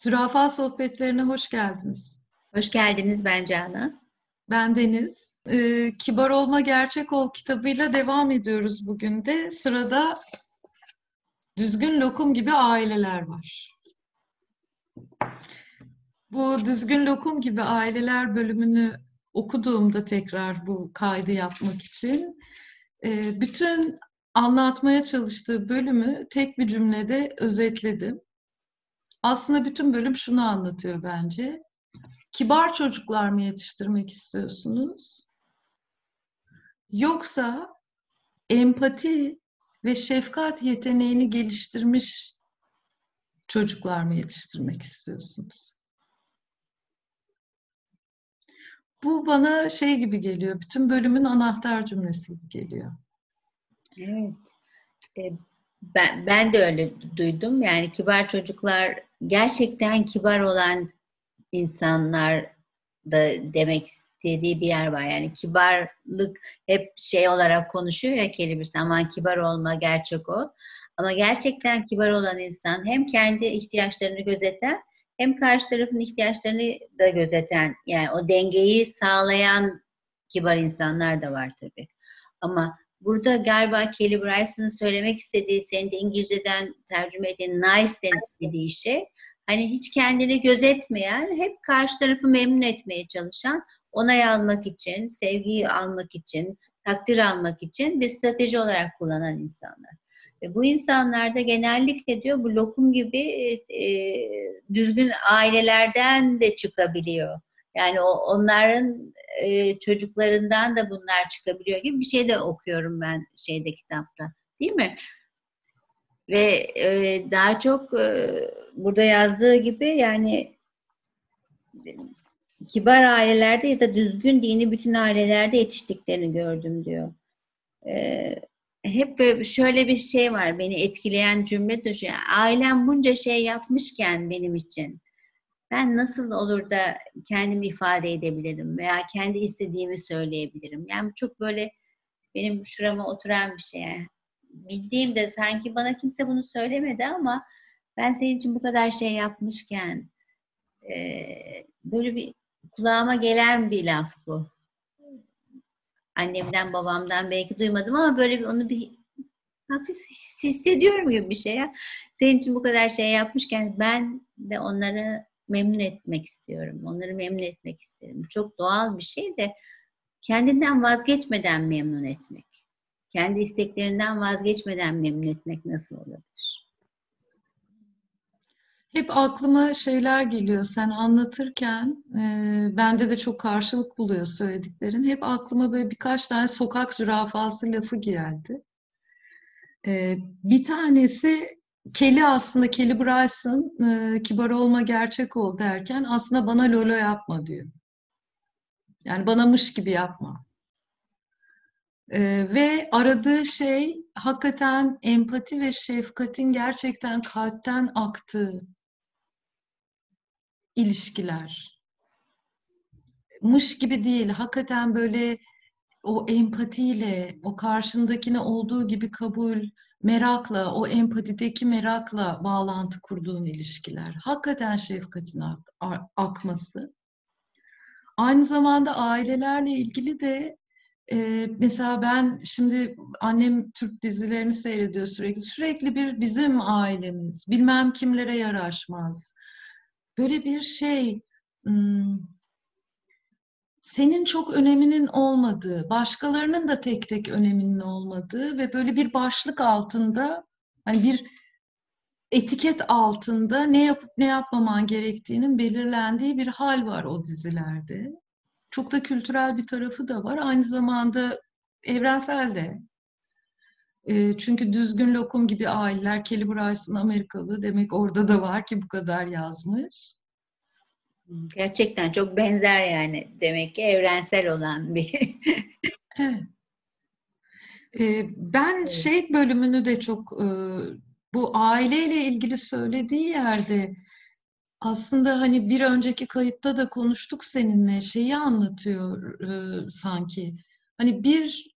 Zürafa sohbetlerine hoş geldiniz. Hoş geldiniz ben Canan. Ben Deniz. Ee, Kibar Olma Gerçek Ol kitabıyla devam ediyoruz bugün de. Sırada Düzgün Lokum gibi aileler var. Bu Düzgün Lokum gibi aileler bölümünü okuduğumda tekrar bu kaydı yapmak için e, bütün anlatmaya çalıştığı bölümü tek bir cümlede özetledim. Aslında bütün bölüm şunu anlatıyor bence. Kibar çocuklar mı yetiştirmek istiyorsunuz? Yoksa empati ve şefkat yeteneğini geliştirmiş çocuklar mı yetiştirmek istiyorsunuz? Bu bana şey gibi geliyor. Bütün bölümün anahtar cümlesi gibi geliyor. Evet. E, ben, ben de öyle duydum. Yani kibar çocuklar gerçekten kibar olan insanlar da demek istediği bir yer var. Yani kibarlık hep şey olarak konuşuyor ya kelibir aman kibar olma gerçek o. Ama gerçekten kibar olan insan hem kendi ihtiyaçlarını gözeten hem karşı tarafın ihtiyaçlarını da gözeten yani o dengeyi sağlayan kibar insanlar da var tabii. Ama burada galiba Kelly Bryson'ın söylemek istediği, senin de İngilizceden tercüme ettiğin nice dediği şey hani hiç kendini gözetmeyen, hep karşı tarafı memnun etmeye çalışan, onay almak için, sevgiyi almak için, takdir almak için bir strateji olarak kullanan insanlar. Ve bu insanlarda genellikle diyor bu lokum gibi e, düzgün ailelerden de çıkabiliyor. Yani o onların e, çocuklarından da bunlar çıkabiliyor gibi bir şey de okuyorum ben şeyde kitapta. Değil mi? Ve e, daha çok e, burada yazdığı gibi yani kibar ailelerde ya da düzgün dini bütün ailelerde yetiştiklerini gördüm diyor. Hep şöyle bir şey var beni etkileyen cümle de şu. Ailem bunca şey yapmışken benim için ben nasıl olur da kendimi ifade edebilirim veya kendi istediğimi söyleyebilirim. Yani çok böyle benim şurama oturan bir şey bildiğimde sanki bana kimse bunu söylemedi ama ben senin için bu kadar şey yapmışken e, böyle bir kulağıma gelen bir laf bu. Annemden babamdan belki duymadım ama böyle bir onu bir hafif hissediyorum gibi bir şey ya. Senin için bu kadar şey yapmışken ben de onları memnun etmek istiyorum. Onları memnun etmek isterim. Çok doğal bir şey de kendinden vazgeçmeden memnun etmek kendi isteklerinden vazgeçmeden memnun etmek nasıl olabilir? Hep aklıma şeyler geliyor sen anlatırken e, bende de çok karşılık buluyor söylediklerin. Hep aklıma böyle birkaç tane sokak zürafası lafı geldi. E, bir tanesi Kelly aslında Kelly Bryson e, kibar olma gerçek ol derken aslında bana lolo yapma diyor. Yani bana mış gibi yapma. Ee, ve aradığı şey hakikaten empati ve şefkatin gerçekten kalpten aktığı ilişkiler. Mış gibi değil, hakikaten böyle o empatiyle, o karşındakine olduğu gibi kabul, merakla, o empatideki merakla bağlantı kurduğun ilişkiler. Hakikaten şefkatin ak akması. Aynı zamanda ailelerle ilgili de ee, mesela ben şimdi annem Türk dizilerini seyrediyor sürekli. Sürekli bir bizim ailemiz, bilmem kimlere yaraşmaz. Böyle bir şey, senin çok öneminin olmadığı, başkalarının da tek tek öneminin olmadığı ve böyle bir başlık altında, hani bir etiket altında ne yapıp ne yapmaman gerektiğinin belirlendiği bir hal var o dizilerde. Çok da kültürel bir tarafı da var. Aynı zamanda evrensel de. E, çünkü düzgün lokum gibi aileler, Kelly Bryson Amerikalı demek orada da var ki bu kadar yazmış. Gerçekten çok benzer yani demek ki evrensel olan bir. evet. E, ben evet. şey bölümünü de çok e, bu aileyle ilgili söylediği yerde aslında hani bir önceki kayıtta da konuştuk seninle şeyi anlatıyor e, sanki. Hani bir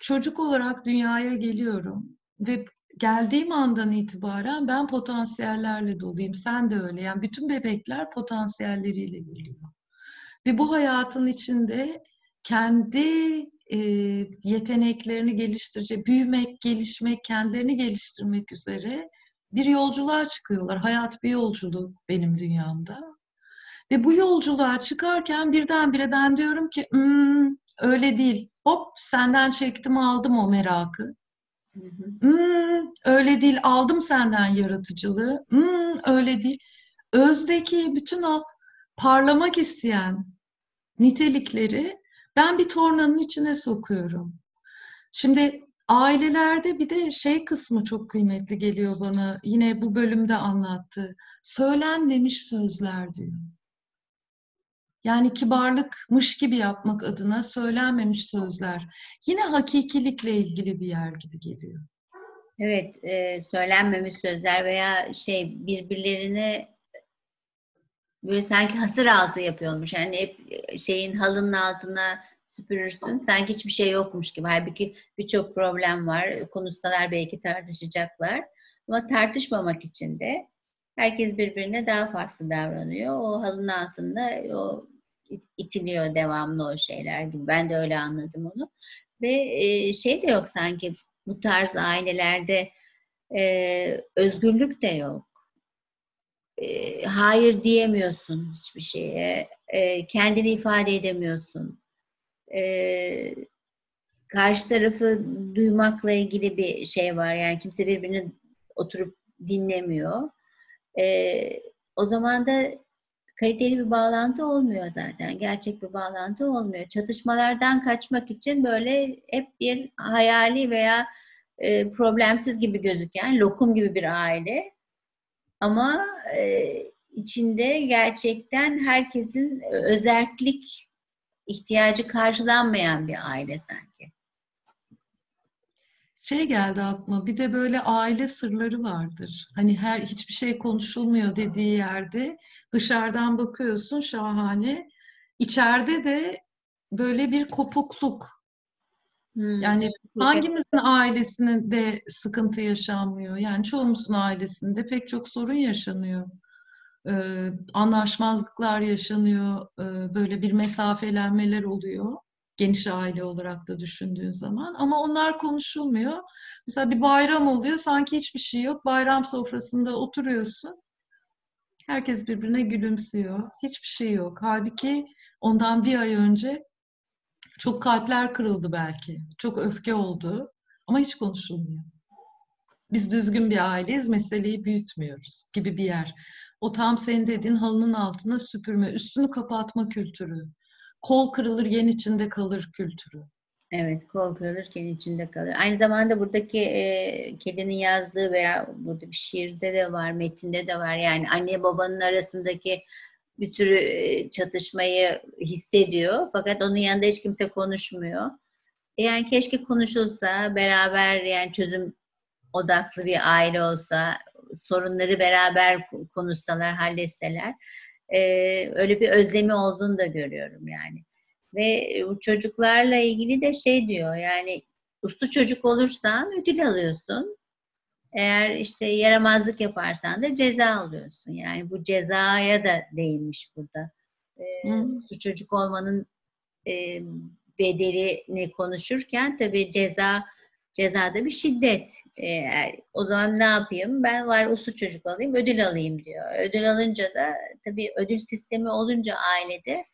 çocuk olarak dünyaya geliyorum ve geldiğim andan itibaren ben potansiyellerle doluyum. Sen de öyle. Yani bütün bebekler potansiyelleriyle geliyor. Ve bu hayatın içinde kendi e, yeteneklerini geliştirecek, büyümek, gelişmek, kendilerini geliştirmek üzere bir yolculuğa çıkıyorlar. Hayat bir yolculuk benim dünyamda. Ve bu yolculuğa çıkarken birdenbire ben diyorum ki hmm, öyle değil. Hop senden çektim aldım o merakı. Hmm, öyle değil aldım senden yaratıcılığı. Hmm, öyle değil. Özdeki bütün o parlamak isteyen nitelikleri ben bir tornanın içine sokuyorum. Şimdi ailelerde bir de şey kısmı çok kıymetli geliyor bana. Yine bu bölümde anlattı. Söylenmemiş sözler diyor. Yani kibarlıkmış gibi yapmak adına söylenmemiş sözler. Yine hakikilikle ilgili bir yer gibi geliyor. Evet, e, söylenmemiş sözler veya şey birbirlerini böyle sanki hasır altı yapıyormuş. Yani hep şeyin halının altına süpürürsün. Sanki hiçbir şey yokmuş gibi. Halbuki birçok problem var. Konuşsalar belki tartışacaklar. Ama tartışmamak için de herkes birbirine daha farklı davranıyor. O halının altında o itiliyor devamlı o şeyler gibi. Ben de öyle anladım onu. Ve e, şey de yok sanki bu tarz ailelerde e, özgürlük de yok. E, hayır diyemiyorsun hiçbir şeye. Kendini ifade edemiyorsun. Karşı tarafı duymakla ilgili bir şey var. Yani kimse birbirini oturup dinlemiyor. E, o zaman da kaliteli bir bağlantı olmuyor zaten. Gerçek bir bağlantı olmuyor. Çatışmalardan kaçmak için böyle hep bir hayali veya e, problemsiz gibi gözüken lokum gibi bir aile. Ama e, içinde gerçekten herkesin özellik ihtiyacı karşılanmayan bir aile sanki. Şey geldi aklıma bir de böyle aile sırları vardır. Hani her hiçbir şey konuşulmuyor dediği yerde dışarıdan bakıyorsun şahane. İçeride de böyle bir kopukluk. Hmm. Yani hangimizin ailesinin de sıkıntı yaşanmıyor? Yani çoğumuzun ailesinde pek çok sorun yaşanıyor. Ee, anlaşmazlıklar yaşanıyor. Ee, böyle bir mesafelenmeler oluyor geniş aile olarak da düşündüğün zaman. Ama onlar konuşulmuyor. Mesela bir bayram oluyor, sanki hiçbir şey yok. Bayram sofrasında oturuyorsun. Herkes birbirine gülümsüyor. Hiçbir şey yok. Halbuki ondan bir ay önce çok kalpler kırıldı belki. Çok öfke oldu. Ama hiç konuşulmuyor. Biz düzgün bir aileyiz, meseleyi büyütmüyoruz gibi bir yer. O tam senin dediğin halının altına süpürme, üstünü kapatma kültürü kol kırılır yen içinde kalır kültürü. Evet, kol kırılır yen içinde kalır. Aynı zamanda buradaki e, kedinin yazdığı veya burada bir şiirde de var, metinde de var. Yani anne babanın arasındaki bir sürü e, çatışmayı hissediyor. Fakat onun yanında hiç kimse konuşmuyor. Yani keşke konuşulsa, beraber yani çözüm odaklı bir aile olsa, sorunları beraber konuşsalar, halletseler e, öyle bir özlemi olduğunu da görüyorum yani. Ve bu çocuklarla ilgili de şey diyor yani uslu çocuk olursan ödül alıyorsun. Eğer işte yaramazlık yaparsan da ceza alıyorsun. Yani bu cezaya da değinmiş burada. Ee, uslu çocuk olmanın e, bedelini konuşurken tabii ceza Cezada bir şiddet. Eğer, o zaman ne yapayım? Ben var uslu çocuk alayım, ödül alayım diyor. Ödül alınca da tabii ödül sistemi olunca ailede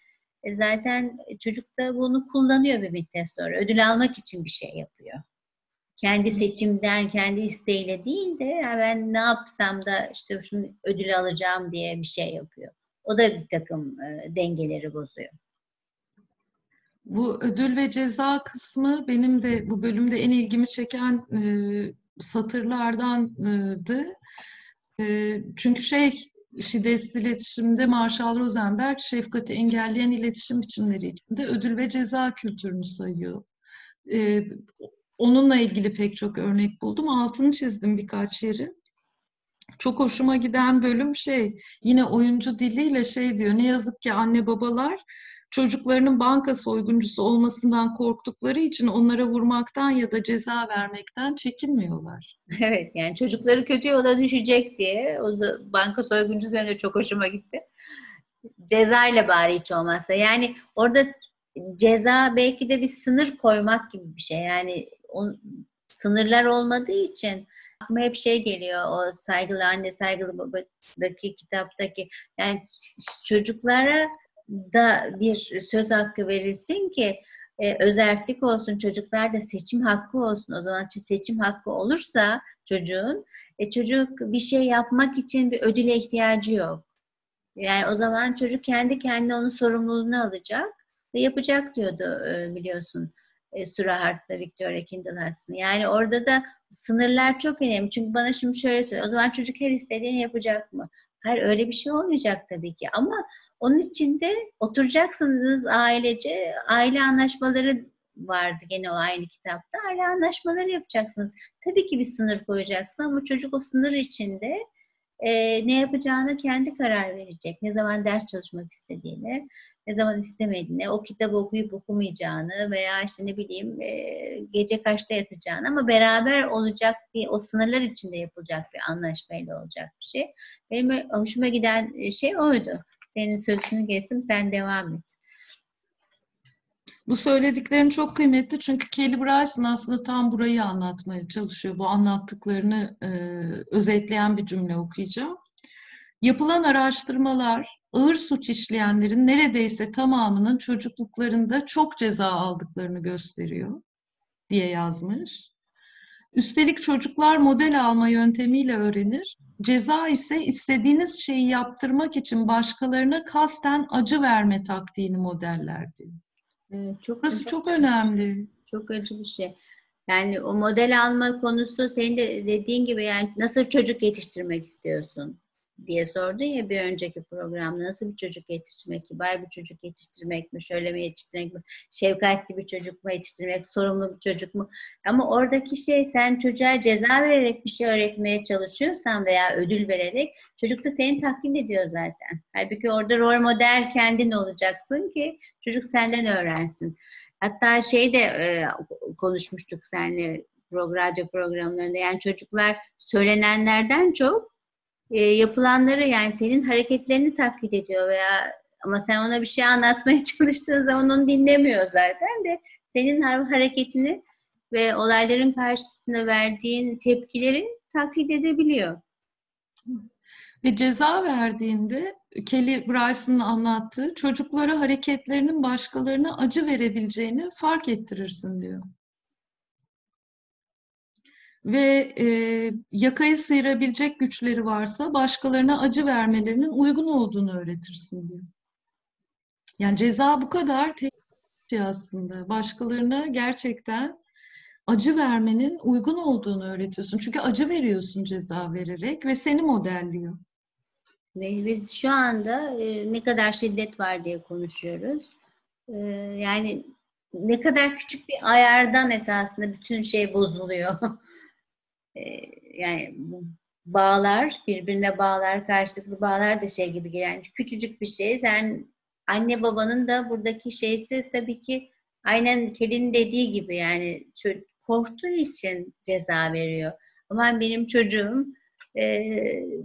e, zaten çocuk da bunu kullanıyor bir müddet sonra. Ödül almak için bir şey yapıyor. Kendi seçimden, kendi isteğiyle değil de ya ben ne yapsam da işte şunu ödül alacağım diye bir şey yapıyor. O da bir takım e, dengeleri bozuyor. Bu ödül ve ceza kısmı benim de bu bölümde en ilgimi çeken e, satırlardandı. E, çünkü şey şiddetsiz iletişimde Marshall Rosenberg şefkati engelleyen iletişim biçimleri içinde ödül ve ceza kültürünü sayıyor. E, onunla ilgili pek çok örnek buldum. Altını çizdim birkaç yeri. Çok hoşuma giden bölüm şey, yine oyuncu diliyle şey diyor, ne yazık ki anne babalar çocuklarının banka soyguncusu olmasından korktukları için onlara vurmaktan ya da ceza vermekten çekinmiyorlar. Evet yani çocukları kötü yola düşecek diye o da banka soyguncusu benim de çok hoşuma gitti. Ceza ile bari hiç olmazsa. Yani orada ceza belki de bir sınır koymak gibi bir şey. Yani o, sınırlar olmadığı için aklıma hep şey geliyor o saygılı anne saygılı babadaki kitaptaki yani çocuklara da bir söz hakkı verilsin ki e, özellik olsun çocuklar da seçim hakkı olsun o zaman seçim hakkı olursa çocuğun e, çocuk bir şey yapmak için bir ödüle ihtiyacı yok. Yani o zaman çocuk kendi kendine onun sorumluluğunu alacak ve yapacak diyordu e, biliyorsun e, Sura Hart'la Victoria Kindle. Yani orada da sınırlar çok önemli. Çünkü bana şimdi şöyle söylüyor. O zaman çocuk her istediğini yapacak mı? Hayır öyle bir şey olmayacak tabii ki. Ama onun için de oturacaksınız ailece. Aile anlaşmaları vardı gene o aynı kitapta. Aile anlaşmaları yapacaksınız. Tabii ki bir sınır koyacaksın ama çocuk o sınır içinde e, ne yapacağını kendi karar verecek. Ne zaman ders çalışmak istediğini, ne zaman istemediğini, o kitabı okuyup okumayacağını veya işte ne bileyim e, gece kaçta yatacağını ama beraber olacak bir, o sınırlar içinde yapılacak bir anlaşmayla olacak bir şey. Benim hoşuma giden şey oydu. Senin sözünü kestim, sen devam et. Bu söylediklerin çok kıymetli çünkü Kelly Bryson aslında tam burayı anlatmaya çalışıyor. Bu anlattıklarını e, özetleyen bir cümle okuyacağım. Yapılan araştırmalar ağır suç işleyenlerin neredeyse tamamının çocukluklarında çok ceza aldıklarını gösteriyor diye yazmış. Üstelik çocuklar model alma yöntemiyle öğrenir. Ceza ise istediğiniz şeyi yaptırmak için başkalarına kasten acı verme taktiğini modeller diyor. Evet, çok Burası çok, çok önemli. Çok acı bir şey. Yani o model alma konusu senin de dediğin gibi yani nasıl çocuk yetiştirmek istiyorsun? Diye sordun ya bir önceki programda nasıl bir çocuk yetiştirmek, kibar bir çocuk yetiştirmek mi, şöyle mi yetiştirmek mi, şefkatli bir çocuk mu yetiştirmek, sorumlu bir çocuk mu? Ama oradaki şey sen çocuğa ceza vererek bir şey öğretmeye çalışıyorsan veya ödül vererek çocuk da seni taklit ediyor zaten. Halbuki orada rol model kendin olacaksın ki çocuk senden öğrensin. Hatta şey de e, konuşmuştuk seninle radyo programlarında yani çocuklar söylenenlerden çok e, yapılanları yani senin hareketlerini taklit ediyor veya ama sen ona bir şey anlatmaya çalıştığın zaman onu dinlemiyor zaten de senin hareketini ve olayların karşısında verdiğin tepkileri taklit edebiliyor. Ve ceza verdiğinde Kelly Bryson'ın anlattığı çocuklara hareketlerinin başkalarına acı verebileceğini fark ettirirsin diyor ve e, yakayı sıyırabilecek güçleri varsa başkalarına acı vermelerinin uygun olduğunu öğretirsin diyor. Yani ceza bu kadar tehlikeli aslında. Başkalarına gerçekten acı vermenin uygun olduğunu öğretiyorsun. Çünkü acı veriyorsun ceza vererek ve seni modelliyor. Ve biz şu anda e, ne kadar şiddet var diye konuşuyoruz. E, yani ne kadar küçük bir ayardan esasında bütün şey bozuluyor. Ee, yani bu bağlar, birbirine bağlar, karşılıklı bağlar da şey gibi. Yani küçücük bir şey. Sen anne babanın da buradaki şeysi tabii ki aynen Kelin dediği gibi yani korktuğu için ceza veriyor. Aman benim çocuğum e,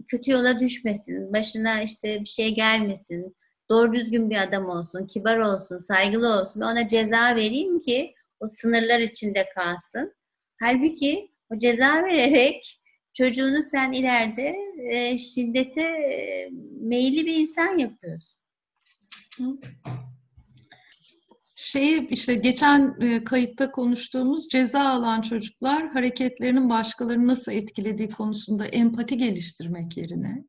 kötü yola düşmesin, başına işte bir şey gelmesin, doğru düzgün bir adam olsun, kibar olsun, saygılı olsun. Ona ceza vereyim ki o sınırlar içinde kalsın. Halbuki o ceza vererek çocuğunu sen ileride e, şiddete e, meyilli bir insan yapıyorsun. Şeyi işte geçen e, kayıtta konuştuğumuz ceza alan çocuklar hareketlerinin başkalarını nasıl etkilediği konusunda empati geliştirmek yerine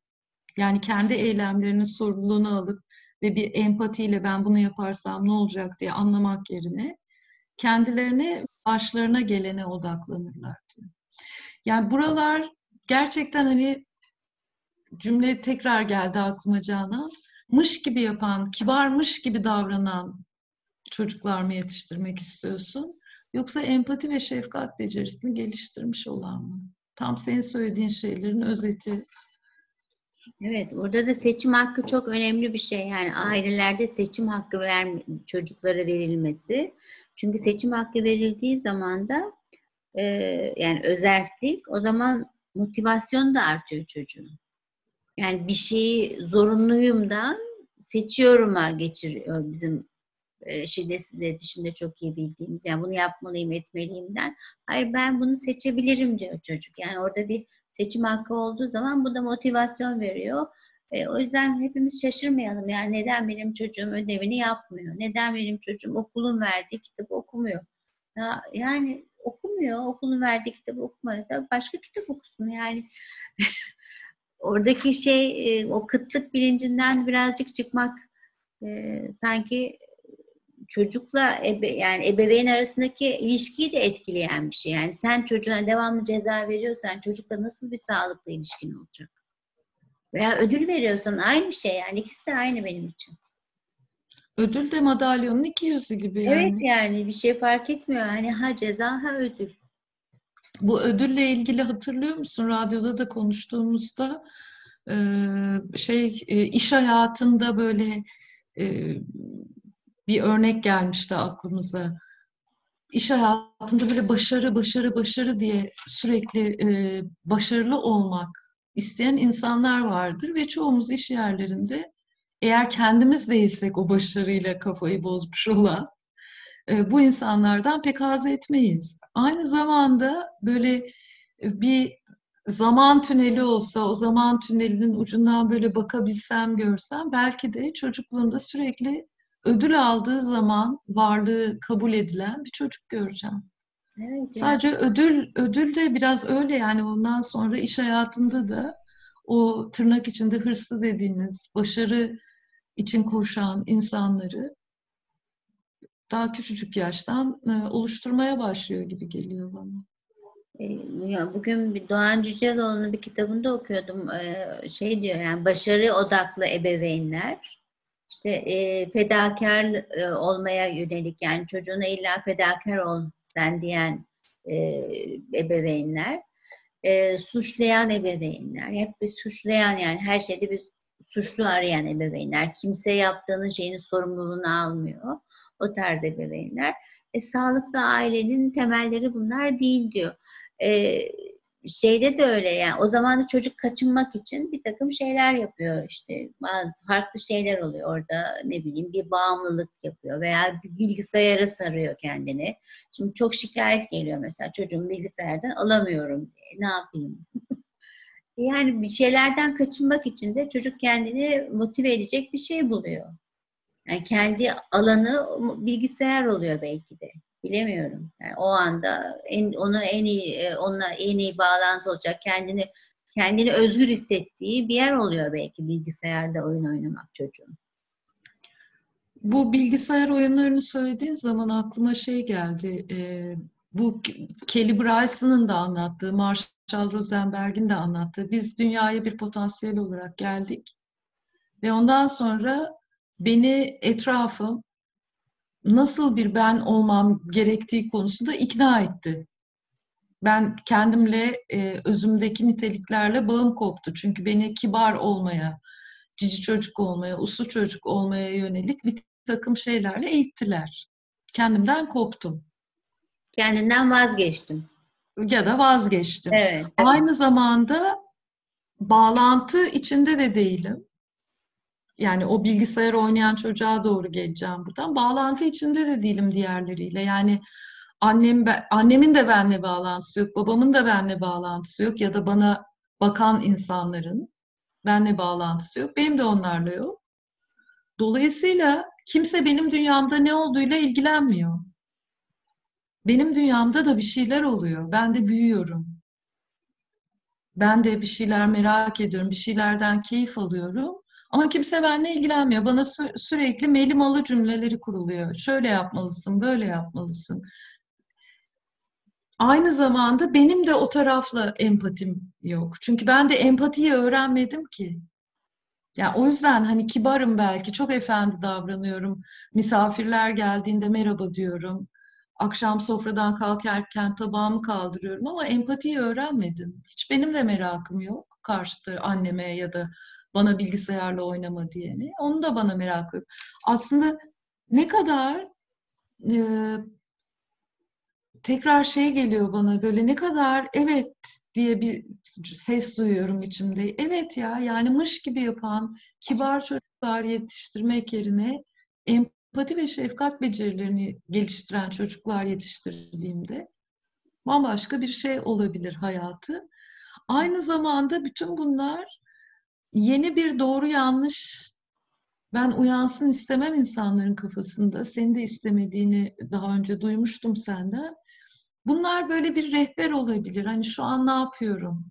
yani kendi eylemlerinin sorumluluğunu alıp ve bir empatiyle ben bunu yaparsam ne olacak diye anlamak yerine kendilerine başlarına gelene odaklanırlar diyor. Yani buralar gerçekten hani cümle tekrar geldi aklıma Canan. Mış gibi yapan, kibarmış gibi davranan çocuklar mı yetiştirmek istiyorsun? Yoksa empati ve şefkat becerisini geliştirmiş olan mı? Tam senin söylediğin şeylerin özeti Evet, orada da seçim hakkı çok önemli bir şey. Yani ailelerde seçim hakkı ver, çocuklara verilmesi. Çünkü seçim hakkı verildiği zaman da e, yani özellik o zaman motivasyon da artıyor çocuğun. Yani bir şeyi zorunluyumdan seçiyorum'a geçiriyor bizim e, şiddetsiz iletişimde çok iyi bildiğimiz. Yani bunu yapmalıyım, etmeliyimden. Hayır ben bunu seçebilirim diyor çocuk. Yani orada bir seçim hakkı olduğu zaman bu da motivasyon veriyor. E, o yüzden hepimiz şaşırmayalım. Yani neden benim çocuğum ödevini yapmıyor? Neden benim çocuğum okulun verdiği kitabı okumuyor? Ya, yani okumuyor, okulun verdiği kitabı okumuyor da başka kitap okusun. Yani oradaki şey e, o kıtlık bilincinden birazcık çıkmak e, sanki çocukla ebe, yani ebeveyn arasındaki ilişkiyi de etkileyen bir şey. Yani sen çocuğuna devamlı ceza veriyorsan çocukla nasıl bir sağlıklı ilişkin olacak? Veya ödül veriyorsan aynı şey yani ikisi de aynı benim için. Ödül de madalyonun iki yüzü gibi yani. Evet yani bir şey fark etmiyor. Yani ha ceza ha ödül. Bu ödülle ilgili hatırlıyor musun? Radyoda da konuştuğumuzda şey iş hayatında böyle bir örnek gelmişti aklımıza. İş hayatında böyle başarı, başarı, başarı diye sürekli başarılı olmak isteyen insanlar vardır ve çoğumuz iş yerlerinde eğer kendimiz değilsek o başarıyla kafayı bozmuş olan bu insanlardan pek haz etmeyiz. Aynı zamanda böyle bir zaman tüneli olsa, o zaman tünelinin ucundan böyle bakabilsem, görsem belki de çocukluğunda sürekli ödül aldığı zaman varlığı kabul edilen bir çocuk göreceğim. Evet, Sadece ödül ödül de biraz öyle yani ondan sonra iş hayatında da o tırnak içinde hırslı dediğimiz başarı için koşan insanları daha küçücük yaştan oluşturmaya başlıyor gibi geliyor bana. Ya bugün bir Doğan Cüceloğlu'nun bir kitabında okuyordum. Şey diyor yani başarı odaklı ebeveynler işte e, fedakar e, olmaya yönelik yani çocuğuna illa fedakar ol sen diyen e, ebeveynler, e, suçlayan ebeveynler, hep bir suçlayan yani her şeyde bir suçlu arayan ebeveynler, kimse yaptığının şeyini sorumluluğunu almıyor. O tarz ebeveynler. E, sağlıklı ailenin temelleri bunlar değil diyor. E, şeyde de öyle yani o zaman da çocuk kaçınmak için bir takım şeyler yapıyor işte farklı şeyler oluyor orada ne bileyim bir bağımlılık yapıyor veya bir bilgisayara sarıyor kendini. Şimdi çok şikayet geliyor mesela çocuğum bilgisayardan alamıyorum diye ne yapayım? yani bir şeylerden kaçınmak için de çocuk kendini motive edecek bir şey buluyor. Yani kendi alanı bilgisayar oluyor belki de. Bilemiyorum. Yani o anda en, onu en iyi e, onunla en iyi bağlantı olacak kendini kendini özgür hissettiği bir yer oluyor belki bilgisayarda oyun oynamak çocuğun. Bu bilgisayar oyunlarını söylediğin zaman aklıma şey geldi. E, bu Kelly Bryson'ın da anlattığı, Marshall Rosenberg'in de anlattığı. Biz dünyaya bir potansiyel olarak geldik. Ve ondan sonra beni etrafım nasıl bir ben olmam gerektiği konusunda ikna etti. Ben kendimle, e, özümdeki niteliklerle bağım koptu. Çünkü beni kibar olmaya, cici çocuk olmaya, uslu çocuk olmaya yönelik bir takım şeylerle eğittiler. Kendimden koptum. Kendinden vazgeçtim. Ya da vazgeçtim. Evet, evet. Aynı zamanda bağlantı içinde de değilim yani o bilgisayar oynayan çocuğa doğru geleceğim buradan. Bağlantı içinde de değilim diğerleriyle. Yani annem annemin de benimle bağlantısı yok, babamın da benimle bağlantısı yok ya da bana bakan insanların benimle bağlantısı yok. Benim de onlarla yok. Dolayısıyla kimse benim dünyamda ne olduğuyla ilgilenmiyor. Benim dünyamda da bir şeyler oluyor. Ben de büyüyorum. Ben de bir şeyler merak ediyorum, bir şeylerden keyif alıyorum. Ama kimse benimle ilgilenmiyor. Bana sü- sürekli melimalı cümleleri kuruluyor. Şöyle yapmalısın, böyle yapmalısın. Aynı zamanda benim de o tarafla empatim yok. Çünkü ben de empatiyi öğrenmedim ki. Yani o yüzden hani kibarım belki, çok efendi davranıyorum. Misafirler geldiğinde merhaba diyorum. Akşam sofradan kalkarken tabağımı kaldırıyorum ama empatiyi öğrenmedim. Hiç benim de merakım yok karşıtı anneme ya da bana bilgisayarla oynama diyeni. Onu da bana merak yok. Aslında ne kadar e, tekrar şey geliyor bana böyle ne kadar evet diye bir ses duyuyorum içimde. Evet ya yani mış gibi yapan kibar çocuklar yetiştirmek yerine empati ve şefkat becerilerini geliştiren çocuklar yetiştirdiğimde bambaşka bir şey olabilir hayatı. Aynı zamanda bütün bunlar yeni bir doğru yanlış ben uyansın istemem insanların kafasında. Seni de istemediğini daha önce duymuştum senden. Bunlar böyle bir rehber olabilir. Hani şu an ne yapıyorum?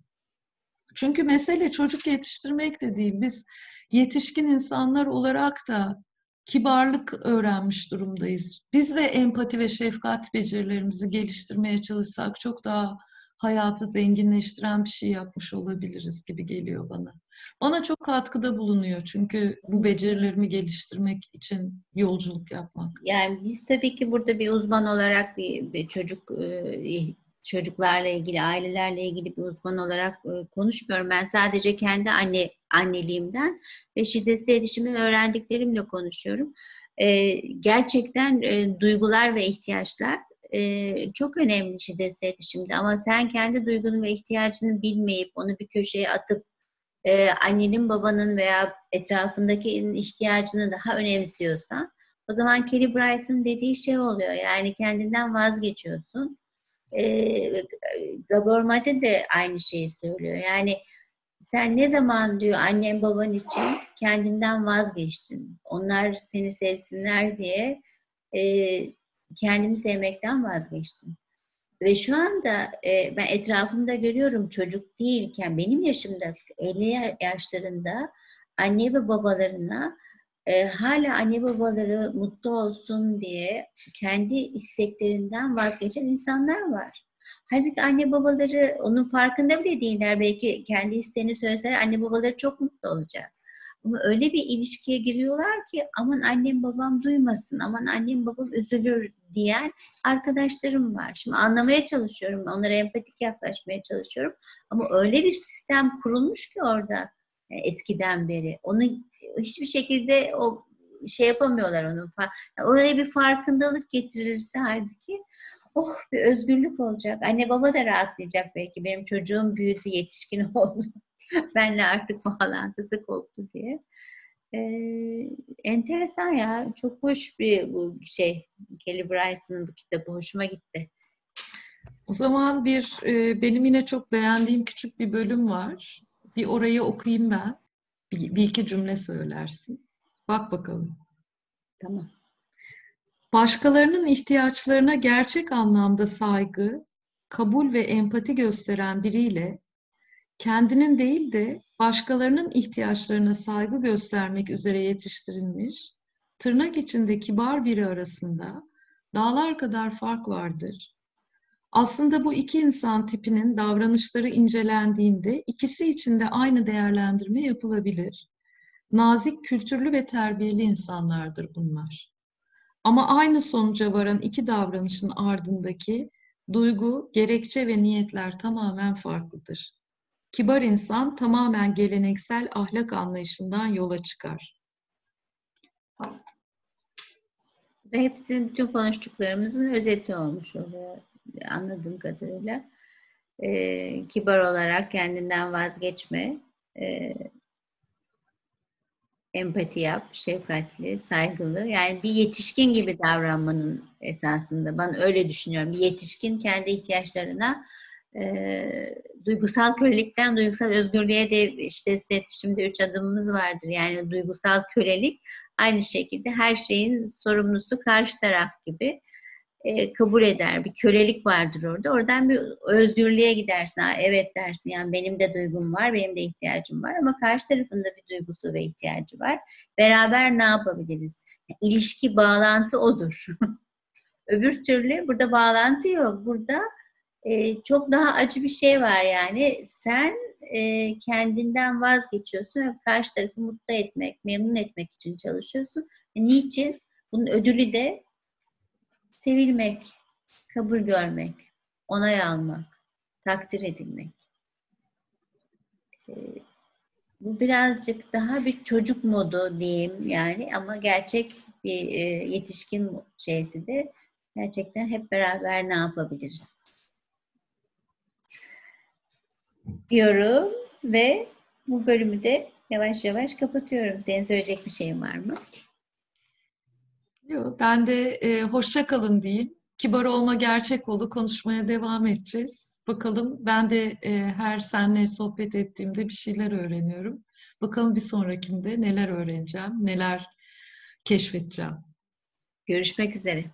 Çünkü mesele çocuk yetiştirmek de değil. Biz yetişkin insanlar olarak da kibarlık öğrenmiş durumdayız. Biz de empati ve şefkat becerilerimizi geliştirmeye çalışsak çok daha hayatı zenginleştiren bir şey yapmış olabiliriz gibi geliyor bana. Bana çok katkıda bulunuyor çünkü bu becerilerimi geliştirmek için yolculuk yapmak. Yani biz tabii ki burada bir uzman olarak bir, bir çocuk e, çocuklarla ilgili, ailelerle ilgili bir uzman olarak e, konuşmuyorum. Ben sadece kendi anne anneliğimden ve şiddetsiz iletişimi öğrendiklerimle konuşuyorum. E, gerçekten duygular ve ihtiyaçlar e, çok önemli şiddetsiz iletişimde ama sen kendi duygunu ve ihtiyacını bilmeyip onu bir köşeye atıp e, annenin babanın veya etrafındaki ihtiyacını daha önemsiyorsan o zaman Kelly Bryce'ın dediği şey oluyor. Yani kendinden vazgeçiyorsun. E, Gabor Mate de aynı şeyi söylüyor. Yani sen ne zaman diyor annem baban için kendinden vazgeçtin. Onlar seni sevsinler diye e, kendimi sevmekten vazgeçtim. Ve şu anda e, ben etrafımda görüyorum çocuk değilken benim yaşımda 50 yaşlarında anne ve babalarına e, hala anne babaları mutlu olsun diye kendi isteklerinden vazgeçen insanlar var. Halbuki anne babaları onun farkında bile değiller. Belki kendi isteğini söyleseler anne babaları çok mutlu olacak. Ama öyle bir ilişkiye giriyorlar ki aman annem babam duymasın, aman annem babam üzülür diyen arkadaşlarım var. Şimdi anlamaya çalışıyorum, onlara empatik yaklaşmaya çalışıyorum. Ama öyle bir sistem kurulmuş ki orada e, eskiden beri. Onu hiçbir şekilde o şey yapamıyorlar onun. Oraya bir farkındalık getirilirse halbuki oh bir özgürlük olacak. Anne baba da rahatlayacak belki. Benim çocuğum büyüdü, yetişkin oldu. Benle artık bağlantısı koptu diye. Ee, enteresan ya. Çok hoş bir bu şey. Kelly Bryce'ın bu kitabı hoşuma gitti. O zaman bir e, benim yine çok beğendiğim küçük bir bölüm var. Bir orayı okuyayım ben. Bir, bir iki cümle söylersin. Bak bakalım. Tamam. Başkalarının ihtiyaçlarına gerçek anlamda saygı, kabul ve empati gösteren biriyle kendinin değil de başkalarının ihtiyaçlarına saygı göstermek üzere yetiştirilmiş, tırnak içinde kibar biri arasında dağlar kadar fark vardır. Aslında bu iki insan tipinin davranışları incelendiğinde ikisi için de aynı değerlendirme yapılabilir. Nazik, kültürlü ve terbiyeli insanlardır bunlar. Ama aynı sonuca varan iki davranışın ardındaki duygu, gerekçe ve niyetler tamamen farklıdır. Kibar insan tamamen geleneksel ahlak anlayışından yola çıkar. Hepsi bütün konuştuklarımızın özeti olmuş oluyor anladığım kadarıyla. Ee, kibar olarak kendinden vazgeçme, e, empati yap, şefkatli, saygılı. Yani bir yetişkin gibi davranmanın esasında. Ben öyle düşünüyorum. Bir yetişkin kendi ihtiyaçlarına e, duygusal kölelikten duygusal özgürlüğe de işte şimdi üç adımımız vardır. Yani duygusal kölelik aynı şekilde her şeyin sorumlusu karşı taraf gibi e, kabul eder. Bir kölelik vardır orada. Oradan bir özgürlüğe gidersin. Ha, evet dersin yani benim de duygum var, benim de ihtiyacım var ama karşı tarafın da bir duygusu ve ihtiyacı var. Beraber ne yapabiliriz? İlişki, bağlantı odur. Öbür türlü burada bağlantı yok. Burada e, çok daha acı bir şey var yani. Sen e, kendinden vazgeçiyorsun ve karşı tarafı mutlu etmek, memnun etmek için çalışıyorsun. E, niçin? Bunun ödülü de sevilmek, kabul görmek, onay almak, takdir edilmek. E, bu birazcık daha bir çocuk modu diyeyim yani ama gerçek bir e, yetişkin şeysidir. Gerçekten hep beraber ne yapabiliriz? Diyorum ve bu bölümü de yavaş yavaş kapatıyorum. Senin söyleyecek bir şeyin var mı? Yok, ben de e, hoşça kalın diyeyim. Kibar olma gerçek oldu. Konuşmaya devam edeceğiz. Bakalım ben de e, her senle sohbet ettiğimde bir şeyler öğreniyorum. Bakalım bir sonrakinde neler öğreneceğim, neler keşfedeceğim. Görüşmek üzere.